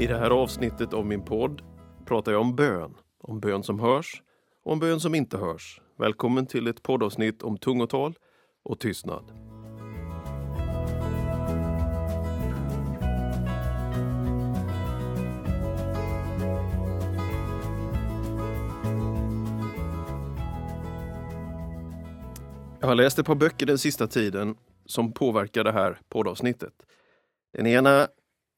I det här avsnittet av min podd pratar jag om bön. Om bön som hörs och om bön som inte hörs. Välkommen till ett poddavsnitt om tungotal och tystnad. Jag har läst ett par böcker den sista tiden som påverkar det här poddavsnittet. Den ena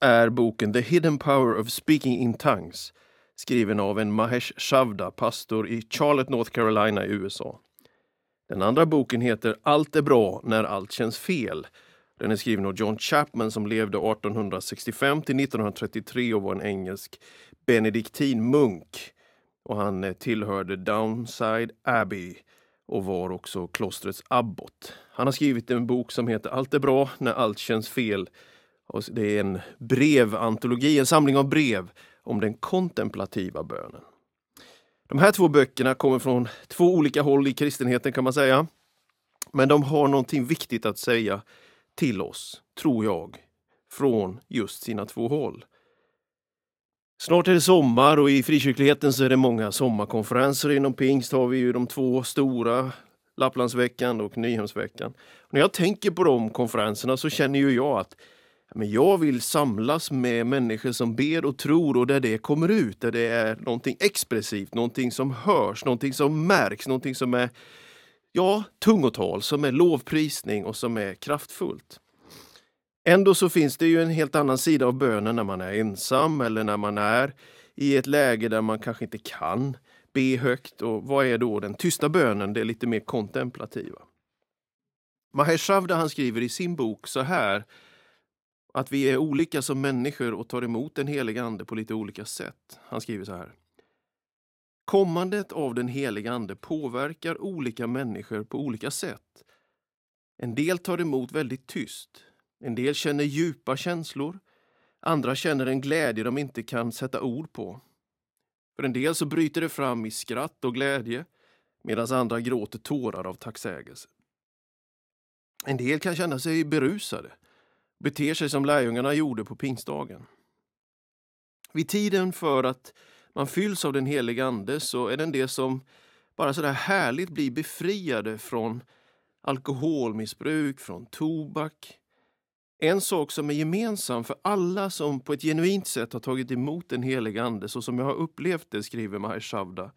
är boken The Hidden Power of Speaking in Tongues skriven av en Mahesh Shavda, pastor i Charlotte, North Carolina i USA. Den andra boken heter Allt är bra när allt känns fel. Den är skriven av John Chapman som levde 1865 till 1933 och var en engelsk benediktinmunk. Och han eh, tillhörde Downside Abbey och var också klostrets abbot. Han har skrivit en bok som heter Allt är bra när allt känns fel. Och det är en brevantologi, en samling av brev om den kontemplativa bönen. De här två böckerna kommer från två olika håll i kristenheten kan man säga. Men de har någonting viktigt att säga till oss, tror jag, från just sina två håll. Snart är det sommar och i frikyrkligheten så är det många sommarkonferenser. Inom pingst har vi ju de två stora, Lapplandsveckan och Nyhemsveckan. Och när jag tänker på de konferenserna så känner ju jag att men jag vill samlas med människor som ber och tror och där det kommer ut, där det är någonting expressivt, någonting som hörs, någonting som märks, någonting som är ja, tungotal, som är lovprisning och som är kraftfullt. Ändå så finns det ju en helt annan sida av bönen när man är ensam eller när man är i ett läge där man kanske inte kan be högt. Och vad är då den tysta bönen, det är lite mer kontemplativa? Mahesh Shavda han skriver i sin bok så här att vi är olika som människor och tar emot den heliga Ande på lite olika sätt. Han skriver så här. Kommandet av den heliga Ande påverkar olika människor på olika sätt. En del tar emot väldigt tyst. En del känner djupa känslor. Andra känner en glädje de inte kan sätta ord på. För en del så bryter det fram i skratt och glädje medan andra gråter tårar av tacksägelse. En del kan känna sig berusade beter sig som lärjungarna gjorde på pingstdagen. Vid tiden för att man fylls av den helige Ande så är den det som bara sådär härligt blir befriade från alkoholmissbruk, från tobak. En sak som är gemensam för alla som på ett genuint sätt har tagit emot den helige Ande, så som jag har upplevt det, skriver Maher Shavda,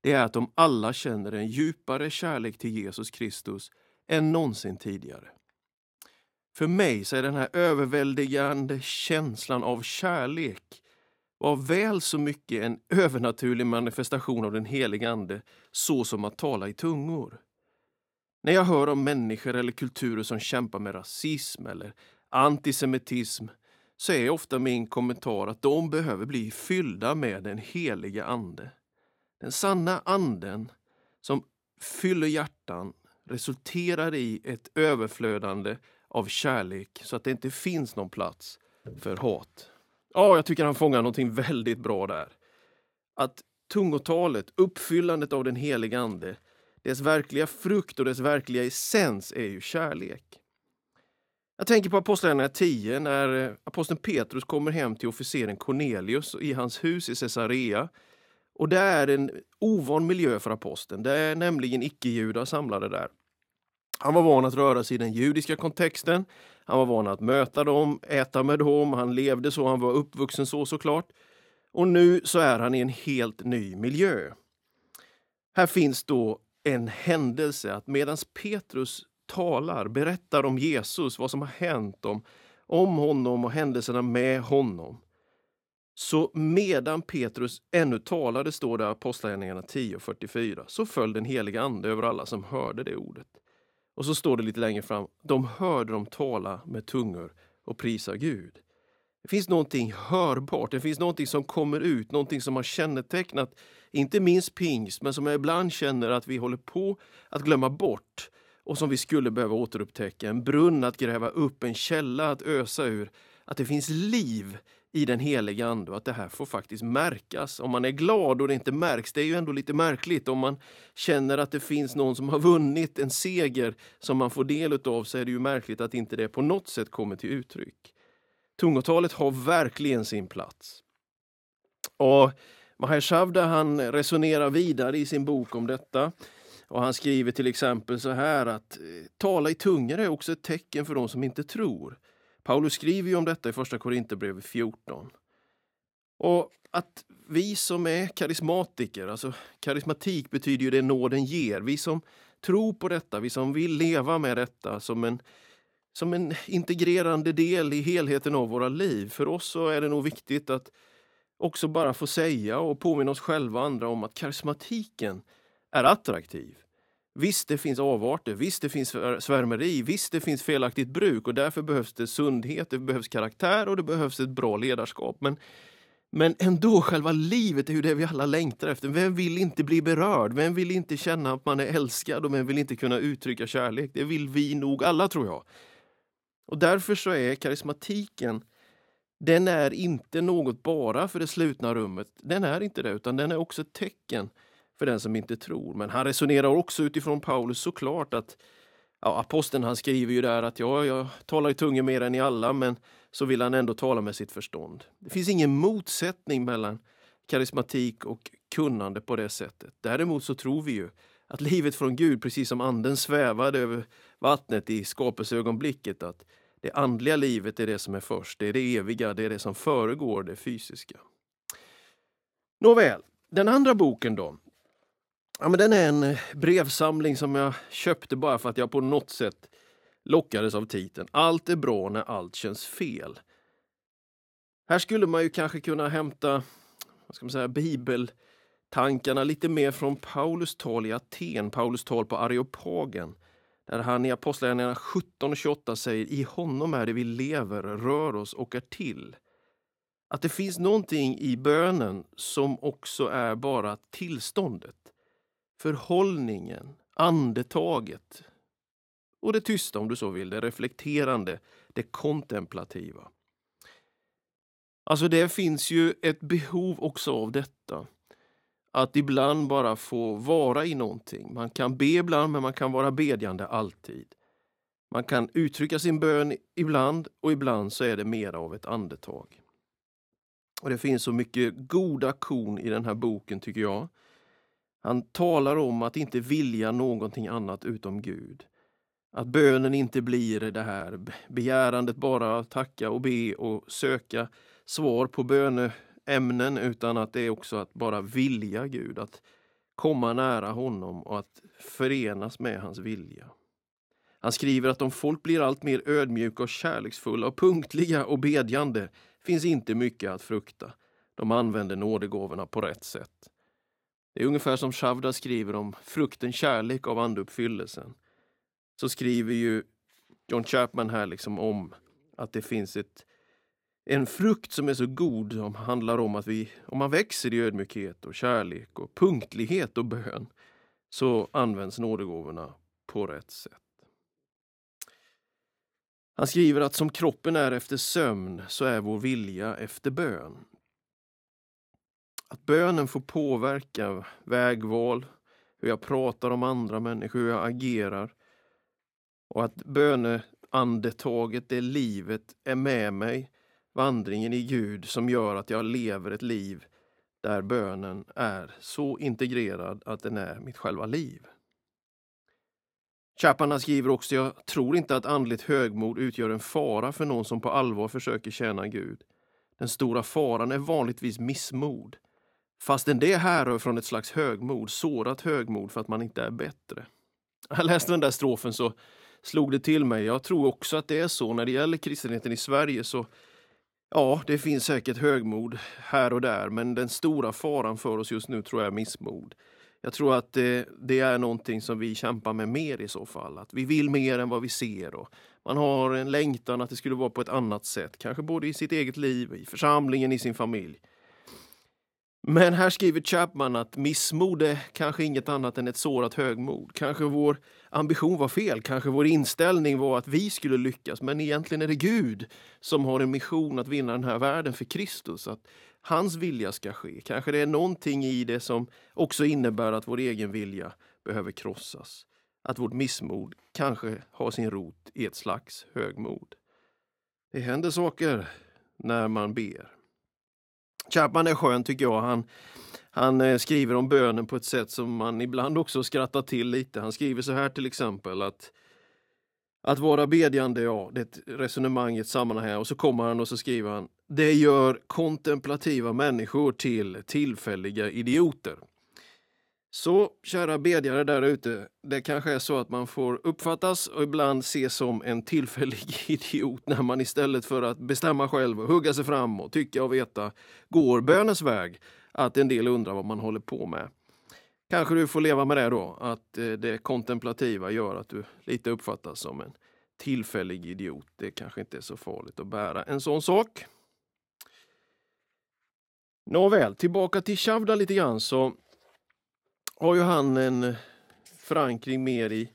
det är att de alla känner en djupare kärlek till Jesus Kristus än någonsin tidigare. För mig så är den här överväldigande känslan av kärlek var väl så mycket en övernaturlig manifestation av den helige Ande, så som att tala i tungor. När jag hör om människor eller kulturer som kämpar med rasism eller antisemitism så är ofta min kommentar att de behöver bli fyllda med den heliga Ande. Den sanna anden som fyller hjärtan resulterar i ett överflödande av kärlek så att det inte finns någon plats för hat. Ja, jag tycker han fångar någonting väldigt bra där. Att tungotalet, uppfyllandet av den heliga Ande, dess verkliga frukt och dess verkliga essens är ju kärlek. Jag tänker på Apostlagärningarna 10 när aposteln Petrus kommer hem till officeren Cornelius i hans hus i Caesarea. Och det är en ovan miljö för aposteln. Det är nämligen icke-judar samlade där. Han var van att röra sig i den judiska kontexten. Han var van att möta dem, äta med dem, han levde så, han var uppvuxen så såklart. Och nu så är han i en helt ny miljö. Här finns då en händelse att medan Petrus talar, berättar om Jesus, vad som har hänt, om, om honom och händelserna med honom. Så medan Petrus ännu talade, står det i Apostlagärningarna 10.44, så föll den heliga Ande över alla som hörde det ordet. Och så står det lite längre fram, de hörde dem tala med tungor och prisa Gud. Det finns någonting hörbart, det finns någonting som kommer ut, någonting som har kännetecknat inte minst pingst, men som jag ibland känner att vi håller på att glömma bort och som vi skulle behöva återupptäcka. En brunn att gräva upp, en källa att ösa ur. Att det finns liv i den heliga Ande och att det här får faktiskt märkas. Om man är glad och det inte märks, det är ju ändå lite märkligt. Om man känner att det finns någon som har vunnit en seger som man får del av så är det ju märkligt att inte det på något sätt kommer till uttryck. Tungotalet har verkligen sin plats. Och Mahershavda han resonerar vidare i sin bok om detta. Och Han skriver till exempel så här att eh, tala i tungor är också ett tecken för de som inte tror. Paulus skriver ju om detta i Första Korinthierbrevet 14. Och att vi som är karismatiker, alltså karismatik betyder ju det nåden ger. Vi som tror på detta, vi som vill leva med detta som en, som en integrerande del i helheten av våra liv. För oss så är det nog viktigt att också bara få säga och påminna oss själva och andra om att karismatiken är attraktiv. Visst, det finns avarter, visst, det finns svärmeri, visst, det finns felaktigt bruk och därför behövs det sundhet, det behövs karaktär och det behövs ett bra ledarskap. Men, men ändå, själva livet är ju det vi alla längtar efter. Vem vill inte bli berörd? Vem vill inte känna att man är älskad och vem vill inte kunna uttrycka kärlek? Det vill vi nog alla, tror jag. Och därför så är karismatiken den är inte något bara för det slutna rummet. Den är inte det, utan den är också ett tecken för den som inte tror. Men han resonerar också utifrån Paulus såklart att ja, aposteln han skriver ju där att ja, jag talar i tungor mer än i alla, men så vill han ändå tala med sitt förstånd. Det finns ingen motsättning mellan karismatik och kunnande på det sättet. Däremot så tror vi ju att livet från Gud, precis som anden svävade över vattnet i skapelseögonblicket, att det andliga livet är det som är först, det är det eviga, det är det som föregår det fysiska. Nåväl, den andra boken då. Ja, men den är en eh, brevsamling som jag köpte bara för att jag på något sätt lockades av titeln. Allt är bra när allt känns fel. Här skulle man ju kanske kunna hämta vad ska man säga, bibeltankarna lite mer från Paulus tal i Aten, Paulus tal på Areopagen där han i Apostlagärningarna 17 och 28 säger i honom är det vi lever, rör oss och är till. Att det finns någonting i bönen som också är bara tillståndet. Förhållningen, andetaget och det tysta om du så vill, det reflekterande, det kontemplativa. Alltså det finns ju ett behov också av detta att ibland bara få vara i någonting. Man kan be ibland, men man kan vara bedjande alltid. Man kan uttrycka sin bön ibland och ibland så är det mer av ett andetag. Och Det finns så mycket goda kon i den här boken tycker jag. Han talar om att inte vilja någonting annat utom Gud. Att bönen inte blir det här begärandet bara tacka och be och söka svar på böneämnen utan att det är också att bara vilja Gud, att komma nära honom och att förenas med hans vilja. Han skriver att om folk blir allt mer ödmjuka och kärleksfulla och punktliga och bedjande finns inte mycket att frukta. De använder nådegåvorna på rätt sätt. Det är ungefär som Shavda skriver om frukten kärlek av andeuppfyllelsen. Så skriver ju John Chapman här liksom om att det finns ett en frukt som är så god som handlar om att vi, om man växer i ödmjukhet och kärlek och punktlighet och bön så används nådegåvorna på rätt sätt. Han skriver att som kroppen är efter sömn så är vår vilja efter bön. Att bönen får påverka vägval, hur jag pratar om andra människor, hur jag agerar. Och att böneandetaget, det livet, är med mig vandringen i Gud som gör att jag lever ett liv där bönen är så integrerad att den är mitt själva liv. Chapman skriver också, jag tror inte att andligt högmod utgör en fara för någon som på allvar försöker tjäna Gud. Den stora faran är vanligtvis missmod. Fastän det härrör från ett slags högmod, sårat högmod för att man inte är bättre. Jag läste den där strofen så slog det till mig. Jag tror också att det är så när det gäller kristenheten i Sverige så Ja, det finns säkert högmod här och där, men den stora faran för oss just nu tror jag är missmod. Jag tror att det, det, är någonting som vi kämpar med mer i så fall. Att vi vill mer än vad vi ser. Och man har en längtan att det skulle vara på ett annat sätt. Kanske både i sitt eget liv, i församlingen, i sin familj. Men här skriver Chapman att missmod är kanske inget annat än ett sårat högmod. Kanske vår ambition var fel, kanske vår inställning var att vi skulle lyckas. Men egentligen är det Gud som har en mission att vinna den här världen för Kristus. Att hans vilja ska ske. Kanske det är någonting i det som också innebär att vår egen vilja behöver krossas. Att vårt missmod kanske har sin rot i ett slags högmod. Det händer saker när man ber. Chapman är skön tycker jag. Han, han eh, skriver om bönen på ett sätt som man ibland också skrattar till lite. Han skriver så här till exempel att att vara bedjande, ja, det är ett resonemang i ett sammanhang här. Och så kommer han och så skriver han Det gör kontemplativa människor till tillfälliga idioter. Så kära bedjare där ute, det kanske är så att man får uppfattas och ibland ses som en tillfällig idiot när man istället för att bestämma själv och hugga sig fram och tycka och veta går bönens väg. Att en del undrar vad man håller på med. Kanske du får leva med det då, att eh, det kontemplativa gör att du lite uppfattas som en tillfällig idiot. Det kanske inte är så farligt att bära en sån sak. Nåväl, tillbaka till Shavda lite grann så har ju han en eh, förankring mer i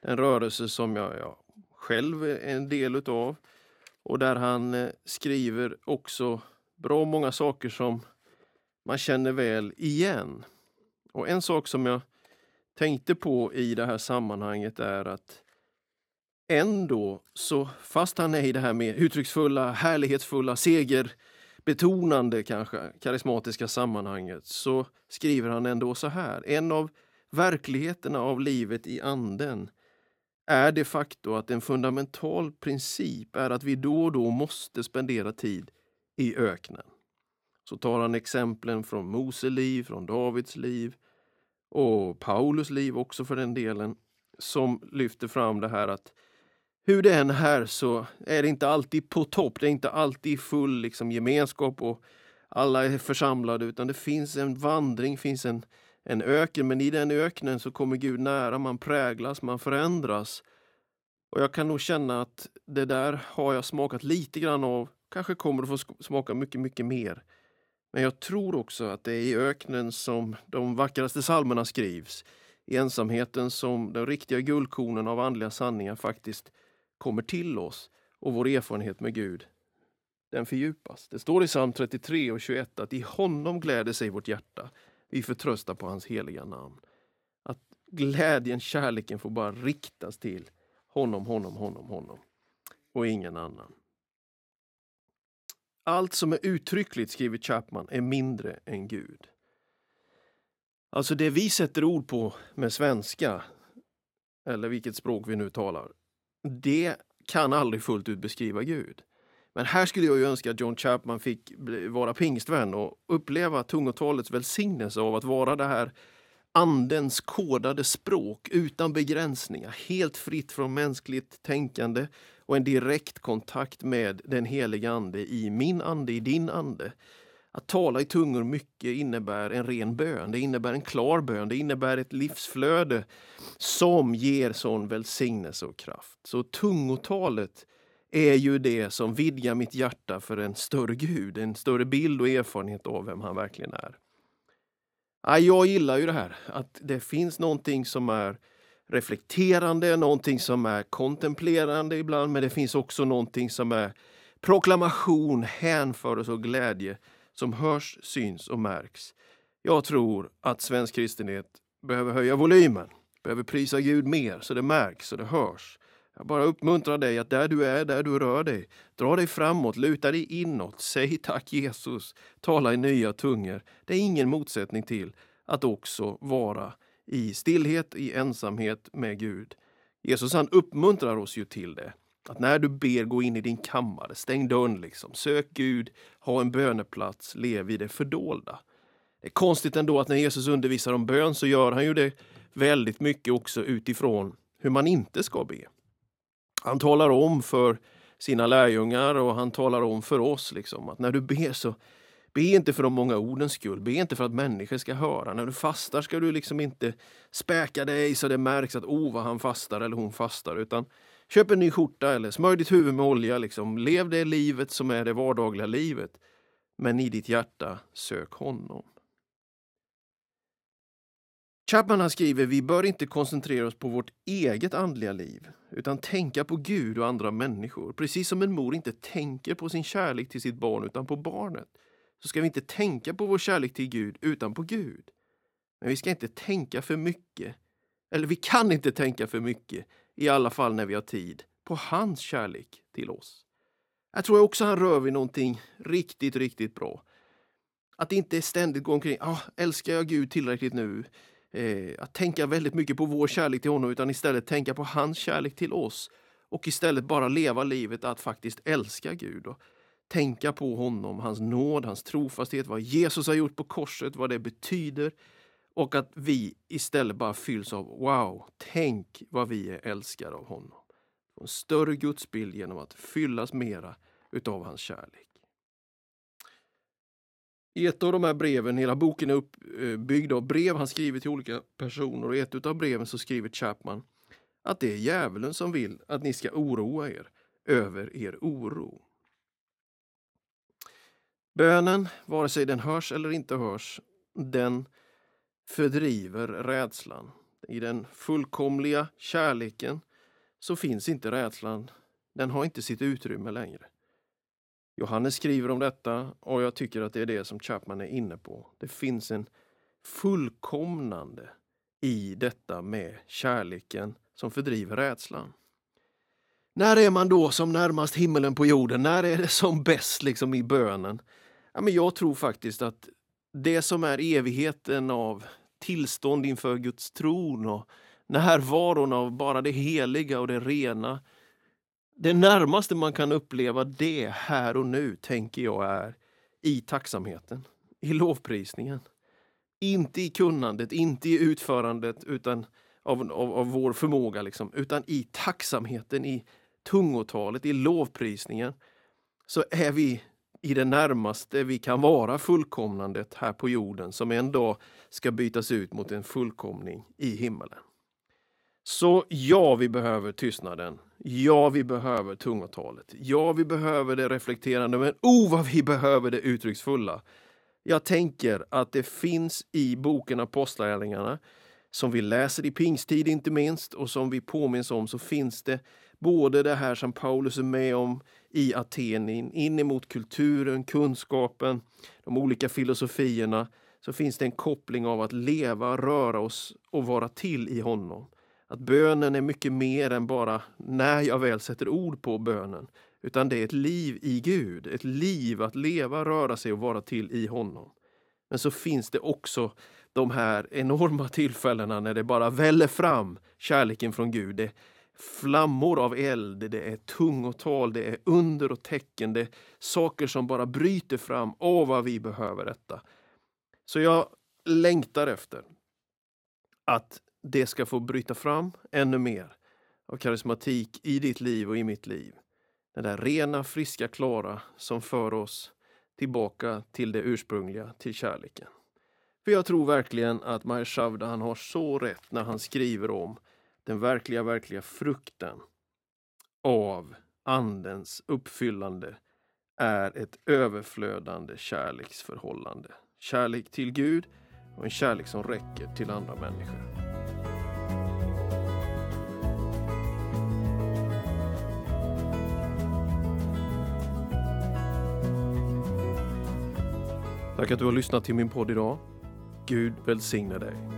en rörelse som jag, jag själv är en del utav. Och där han eh, skriver också bra många saker som man känner väl igen. Och en sak som jag tänkte på i det här sammanhanget är att ändå, så fast han är i det här med uttrycksfulla, härlighetsfulla, seger betonande kanske, karismatiska sammanhanget, så skriver han ändå så här. En av verkligheterna av livet i anden är de facto att en fundamental princip är att vi då och då måste spendera tid i öknen. Så tar han exemplen från Mose liv, från Davids liv och Paulus liv också för den delen, som lyfter fram det här att hur det än är så är det inte alltid på topp, det är inte alltid full liksom, gemenskap och alla är församlade utan det finns en vandring, finns en, en öken, men i den öknen så kommer Gud nära, man präglas, man förändras. Och jag kan nog känna att det där har jag smakat lite grann av, kanske kommer att få smaka mycket, mycket mer. Men jag tror också att det är i öknen som de vackraste psalmerna skrivs. I ensamheten som de riktiga guldkornen av andliga sanningar faktiskt kommer till oss och vår erfarenhet med Gud den fördjupas. Det står i psalm 33 och 21 att i honom gläder sig vårt hjärta. Vi förtröstar på hans heliga namn. Att glädjen, kärleken får bara riktas till honom, honom, honom, honom och ingen annan. Allt som är uttryckligt, skriver Chapman, är mindre än Gud. Alltså det vi sätter ord på med svenska, eller vilket språk vi nu talar, det kan aldrig fullt ut beskriva Gud. Men här skulle jag ju önska att John Chapman fick vara pingstvän och uppleva tungotalets välsignelse av att vara det här andens kodade språk utan begränsningar, helt fritt från mänskligt tänkande och en direkt kontakt med den heliga Ande i min ande, i din ande. Att tala i tungor mycket innebär en ren bön, det innebär en klar bön, det innebär ett livsflöde som ger sån välsignelse och kraft. Så tungotalet är ju det som vidgar mitt hjärta för en större Gud, en större bild och erfarenhet av vem han verkligen är. Jag gillar ju det här, att det finns någonting som är reflekterande, någonting som är kontemplerande ibland, men det finns också någonting som är proklamation, hänförelse och glädje som hörs, syns och märks. Jag tror att svensk kristenhet behöver höja volymen, behöver prisa Gud mer så det märks och det hörs. Jag bara uppmuntrar dig att där du är, där du rör dig, dra dig framåt, luta dig inåt, säg tack Jesus, tala i nya tungor. Det är ingen motsättning till att också vara i stillhet, i ensamhet med Gud. Jesus han uppmuntrar oss ju till det. Att när du ber, gå in i din kammare, stäng dörren liksom, sök Gud, ha en böneplats, lev i det fördolda. Det är konstigt ändå att när Jesus undervisar om bön så gör han ju det väldigt mycket också utifrån hur man inte ska be. Han talar om för sina lärjungar och han talar om för oss liksom att när du ber så Be inte för de många ordens skull, be inte för att människor ska höra. När du fastar ska du liksom inte späka dig så det märks att oh vad han fastar eller hon fastar. Utan köp en ny skjorta eller smörj ditt huvud med olja. Liksom. Lev det livet som är det vardagliga livet. Men i ditt hjärta, sök honom. Chapman han skriver vi bör inte koncentrera oss på vårt eget andliga liv utan tänka på Gud och andra människor. Precis som en mor inte tänker på sin kärlek till sitt barn utan på barnet så ska vi inte tänka på vår kärlek till Gud utan på Gud. Men vi ska inte tänka för mycket, eller vi kan inte tänka för mycket, i alla fall när vi har tid, på hans kärlek till oss. Jag tror också han rör vid någonting riktigt, riktigt bra. Att inte ständigt gå omkring, ah, älskar jag Gud tillräckligt nu? Eh, att tänka väldigt mycket på vår kärlek till honom utan istället tänka på hans kärlek till oss. Och istället bara leva livet att faktiskt älska Gud och tänka på honom, hans nåd, hans trofasthet, vad Jesus har gjort på korset, vad det betyder. Och att vi istället bara fylls av wow, tänk vad vi är älskade av honom. En större gudsbild genom att fyllas mera utav hans kärlek. I ett av de här breven, hela boken är uppbyggd av brev han skrivit till olika personer och i ett av breven så skriver Chapman att det är djävulen som vill att ni ska oroa er över er oro. Bönen, vare sig den hörs eller inte hörs, den fördriver rädslan. I den fullkomliga kärleken så finns inte rädslan. Den har inte sitt utrymme längre. Johannes skriver om detta och jag tycker att det är det som Chapman är inne på. Det finns en fullkomnande i detta med kärleken som fördriver rädslan. När är man då som närmast himmelen på jorden? När är det som bäst liksom i bönen? Ja, men jag tror faktiskt att det som är evigheten av tillstånd inför Guds tron och närvaron av bara det heliga och det rena. Det närmaste man kan uppleva det här och nu, tänker jag, är i tacksamheten, i lovprisningen. Inte i kunnandet, inte i utförandet utan av, av, av vår förmåga, liksom, utan i tacksamheten, i tungotalet, i lovprisningen. Så är vi i det närmaste vi kan vara fullkomnandet här på jorden som en dag ska bytas ut mot en fullkomning i himmelen. Så ja, vi behöver tystnaden. Ja, vi behöver tungotalet. Ja, vi behöver det reflekterande, men oh vad vi behöver det uttrycksfulla. Jag tänker att det finns i boken Apostlagärningarna, som vi läser i pingsttid inte minst och som vi påminns om, så finns det både det här som Paulus är med om i Aten, in emot kulturen, kunskapen, de olika filosofierna, så finns det en koppling av att leva, röra oss och vara till i honom. Att bönen är mycket mer än bara när jag väl sätter ord på bönen. Utan det är ett liv i Gud, ett liv att leva, röra sig och vara till i honom. Men så finns det också de här enorma tillfällena när det bara väller fram kärleken från Gud. Det flammor av eld, det är tungotal, det är under och tecken, det är saker som bara bryter fram. Åh, vad vi behöver detta! Så jag längtar efter att det ska få bryta fram ännu mer av karismatik i ditt liv och i mitt liv. Den där rena, friska, klara som för oss tillbaka till det ursprungliga, till kärleken. För jag tror verkligen att Maher Shavda han har så rätt när han skriver om den verkliga, verkliga frukten av Andens uppfyllande är ett överflödande kärleksförhållande. Kärlek till Gud och en kärlek som räcker till andra människor. Tack att du har lyssnat till min podd idag. Gud välsigne dig.